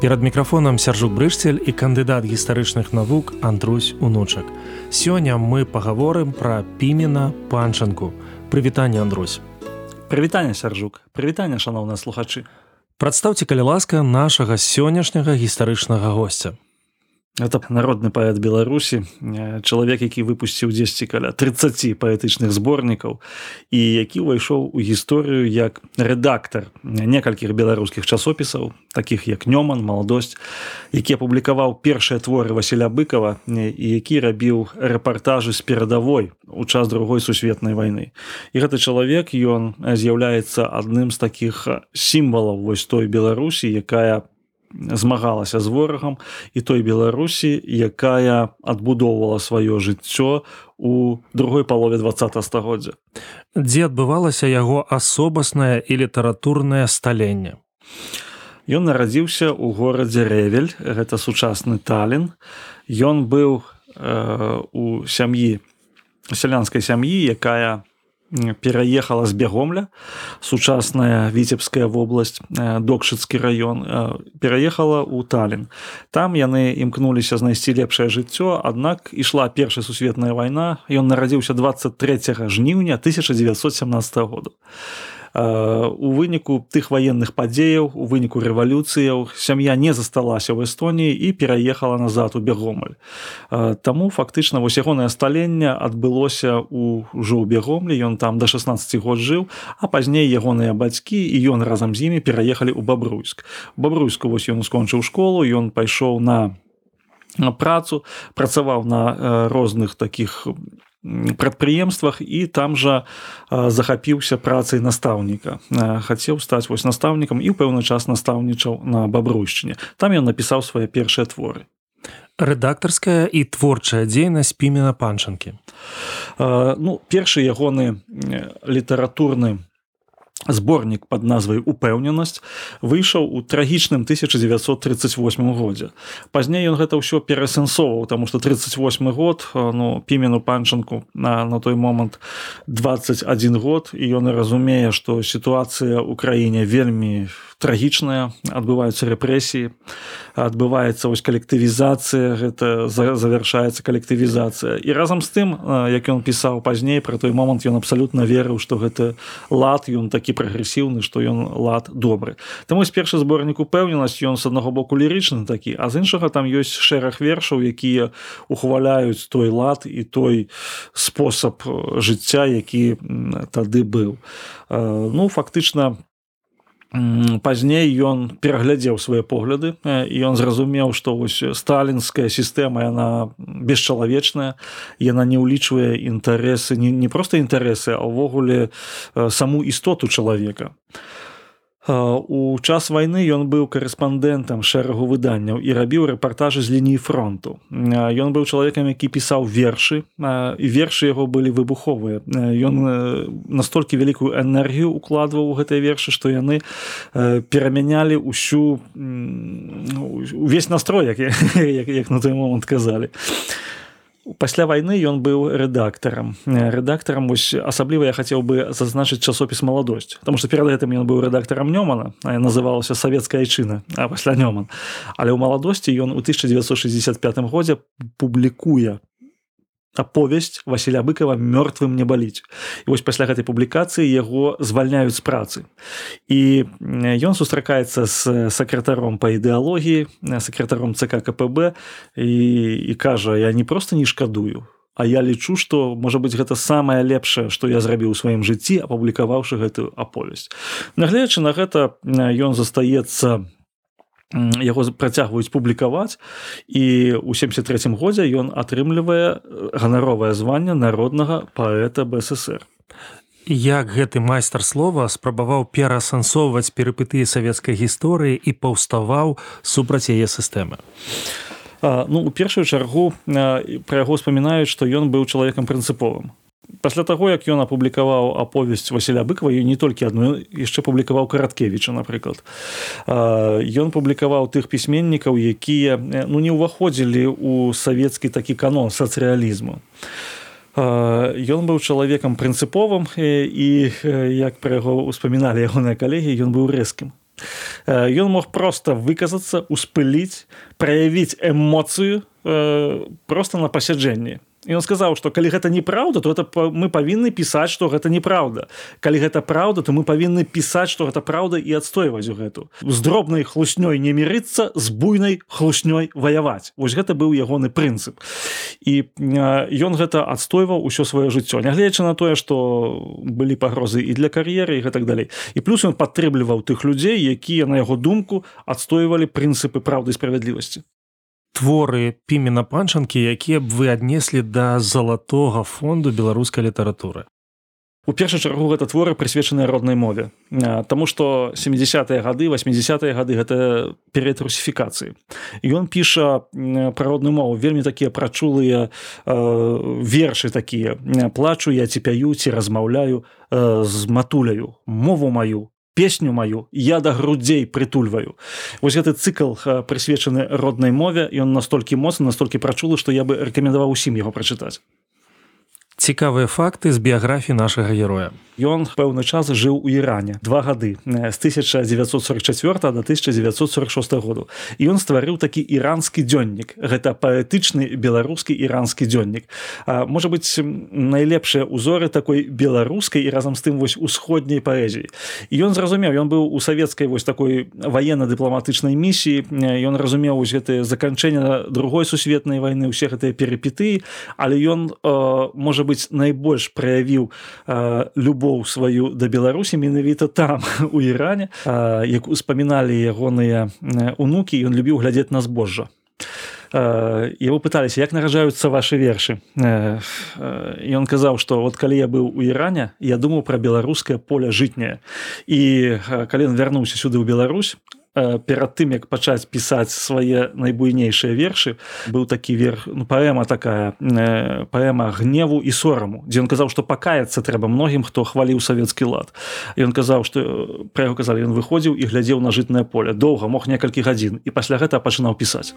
Перад мікрафонам сяржук брышцель і кандыдат гістарычных навук Андрусь унучак. Сёння мы пагаворым пра пімена панчанку. Прывітанне Андрусь. Прывітанне сяржук, прывітанне шаноўныя слухачы. Прадстаўце калі ласка нашага сённяшняга гістарычнага госця. Это народны паэт беларусі чалавек які выпусціў дзесьці каля 30 паэтычных зборнікаў і які ўвайшоў у гісторыю як рэдактар некалькіх беларускіх часопісаў таких як нёман маладосць які апублікаваў першыя творы васіля быкова і які рабіў рэпартажы з перадавой у час другой сусветнай вайны. І гэты чалавек ён з'яўляецца адным з таких сімвалаў вось той беларусі якая по змагалася з ворагам і той беларусі якая адбудоўвала сваё жыццё у другой палове два стагоддзя. Дзе адбывалася яго асобаснае і літаратурнае сталенне? Ён нарадзіўся ў горадзе рэвель гэта сучасны талін. Ён быў э, у сям'і сялянскай сям'і якая пераехала з бягомля сучасная віцебская вобласць докшыцкі раён пераехала ў талін там яны імкнуліся знайсці лепшае жыццё аднак ішла першая сусветная вайна ён нарадзіўся 23 жніўня 1917 году у выніку тых ваенных падзеяў у выніку рэвалюцыяў сям'я не засталася ў эстоніі і пераехала назад у бегомаль. Таму фактычна вось ягонае сталенне адбылося у ўжо ў бегомлі ён там до 16 год жыў а пазней ягоныя бацькі і ён разам з імі пераехалі ў бабруйск. Бабруйску вось ён скончыў школу ён пайшоў на працу працаваў на розных таких прадпрыемствах і там жа захапіўся працай настаўніка. Хацеў стаць вось настаўнікам і ў пэўны час настаўнічаў на бабруйшчыне. Там ён напісаў свае першыя творы. Рэдактарская і творчая дзейнасць пімена панчанкі ну першы ягоны літаратурны зборнік под назвай упэўненасць выйшаў у трагічным 1938 годзе. Пазней ён гэта ўсё перасэнсоўваў тому что 38 год ну пімену панчанку на на той момант 21 год і ён разумее что сітуацыя ў краіне вельмі трагічная адбываюцца рэпрэсіі адбываецца вось калектывізацыя гэта завяршаецца калектывізацыя. І разам з тым як ён пісаў пазней про той момант ён абсалютна верыў што гэты лад ён такі прагрэсіўны што ён лад добры. Там ось першы зборнік упэўненасць ён з аднаго боку лірычны такі а з іншага там ёсць шэраг вершаў якія ухваляюць той лад і той спосаб жыцця які тады быў. Ну фактычна пазней ён пераглядзеў свае погляды і ён зразумеў што вось сталінская сістэма яна бесчалавечная яна не ўлічвае інтарэсы не, не проста інтарэсы а ўвогуле саму істоту чалавека у час вайны ён быў корэспандэнтам шэрагу выданняў і рабіў рэпартажы з лініі фронту. Ён быў чалавекам які пісаў вершы і вершы яго былі выбуховыя. Ён настолькі вялікую энергію укладваў у гэтыя вершы што яны перамянялі ўсю увесь настрой як, як, як на той момант казалі пасля вайны ён быў рэдактарам рэдактарам вось асабліва я хацеў бы зазначыць часопіс маладосць потому что перад гэтым ён быў рэдактарам нёмана называлася савецкая айчына а пасля нёман але ў маладосці ён у 1965 годзе публікуе аповесць Васіля быкова мёртвым не баліць і вось пасля гэтай публікацыі яго звальняюць з працы. І ён сустракаецца з сакратаром па ідэалогіі сакратаром ЦК КПБ і, і кажа я не просто не шкадую А я лічу што можа быць гэта самае лепшае што я зрабіў у сваім жыцці апублікаваўшы гэтую аповесць нагледзячы на гэта ён застаецца яго працягваюць публікаваць і ў 73 годзе ён атрымлівае ганаровае званне народнага паэта бСр як гэты майстар слова спрабаваў пераасэнсоўваць перыпытыі савецкай гісторыі і паўставаў супраць яе сістэмы? Ну у першую чаргу пра яго успамінаюць што ён быў чалавекам прынцыповым пасля таго як ён апублікаваў аповесць Васіля быкова і не толькі адну яшчэ публікаваў караткевіча напрыклад. Ён публікаваў тых пісьменнікаў якія ну не ўваходзілі ў савецкі такі канон сацыялізму ён быў чалавекам прынцыповым і як пра яго успаміналі ягоныя калегі ён быў рэзкім. Ён мог проста выказацца, успыліць, праявіць эмоцыю проста на пасяджэнні і он сказаў что калі гэта неправда то это мы павінны пісаць что гэта неправда калі гэта праўда то мы павінны пісаць что гэта праўда і адстойваць у гэту. З дробнай хлуснёй не мірыцца з буйнай хлуснёй ваяваць. Вось гэта быў ягоны прынцып. І ён гэта адстойваў усё сваё жыццё нягледзячы на тое что былі пагрозы і для кар'еры і гэтак далей. І плюс ён падтрымліваў тых людзей якія на яго думку адстойвалі прынцыпы праўды справядлівасці творы пімена панчанкі якія б вы аднеслі да залатога фонду беларускай літаратуры. У першую чаргу гэта творы прысвечаныя роднай мове. Таму што 70-е гады 80-е гады гэта перыяд русіфікацыі. Ён піша пра родную мову вельмі такія прачулыя вершы такія. Плачу я ці пяю ці размаўляю з матуляю мову маю песню маю я да грудзей прытульваю вось гэты цыкл прысвечаны роднай мове ён настолькі моцны настолькі прачулы што я бы рэкамендаваў усім яго прачытаць. Цікавыя факты з біяграфіі нашага героя Ён пэўны час жыў у Іране два гады з 1944 до 1946 году. І ён стварыў такі іранскі дзённік. Гэта паэтычны беларускі іранскі дзённік. Можа быть найлепшыя узоры такой беларускай і разам з тым вось усходняй паэзіі. Ён зразумеў ён быў у савецкай вось такой военно-дыпламатычнай місіі. Ён разумеў вось гэтые заканчэння другой сусветнай войны ўсе гэтыя перепіты але ён можа быць найбольш праявіў любоў сваю да беларусі менавіта там у іране як успаміналі ягоныя унукі ён любіў глядзець на збожжа. Его пыталіся як наражаюцца ваши вершы? Ён казаў что вот калі я быў у іране я думаў пра беларускае поле жытняе. І калі ён вярнуўся сюды ў Беларусь Э, перад тым як пачаць пісаць свае найбуйнейшыя вершы быў такі верх ну, паэма такая э, паэма гневу і сораму дзе ён казаў што пакаяцца трэба многім хто хваліў савецкі лад. Ён казаў што э, пра яго казалі ён выходзіў і глядзеў на жытнае поле. Доўга мог некалькі гадзін. І пасля гэта пачынаў пісаць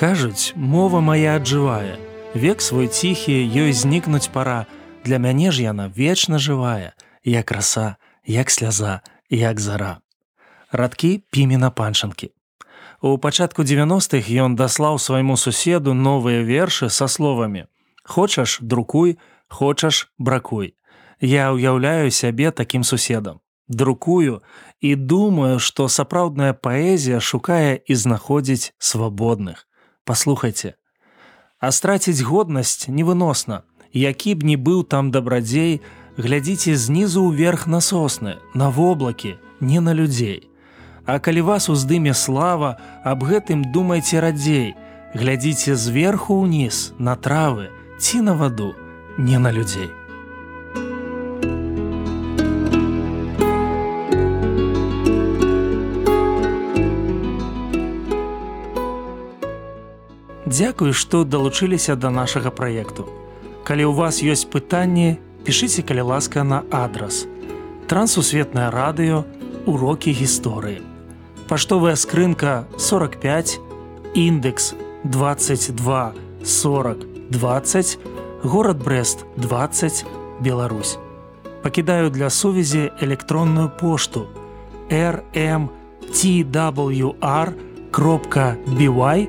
кажуць мова моя аджывае век свой ціхі ёй знікнуць пара. Для мяне ж яна вечна жывая як краса як сляза як зара. Радкі пімена панчанкі у пачатку 90-х ён даслаў свайму суседу новыя вершы са словамі хочаш друкуй хочаш бракуй я ўяўляю сябе такім суседам. Друкую і думаю што сапраўдная паэзія шукае і знаходзіць свабодных паслухайце а страціць годнасць невыносна. Які б ні быў там дабрадзей глядзіце знізу ўверх на сосны на воблакі не на людзей. А калі вас уздыме слава аб гэтым думайце радзей. Глядзіце зверху ўніз на травы ці на ваду не на людзей Дзякуй, што далучыліся да нашага праекту. Калі ў вас ёсць пытанні, пішыце калі ласка на адрас. Трансусветнае радыё, урокі гісторыі. Паштовая скрынка 45, індекс 22 40 20, горад Брест 20, Беларусь. Пакідаю для сувязі электронную пошту rmtwr кропка бівай,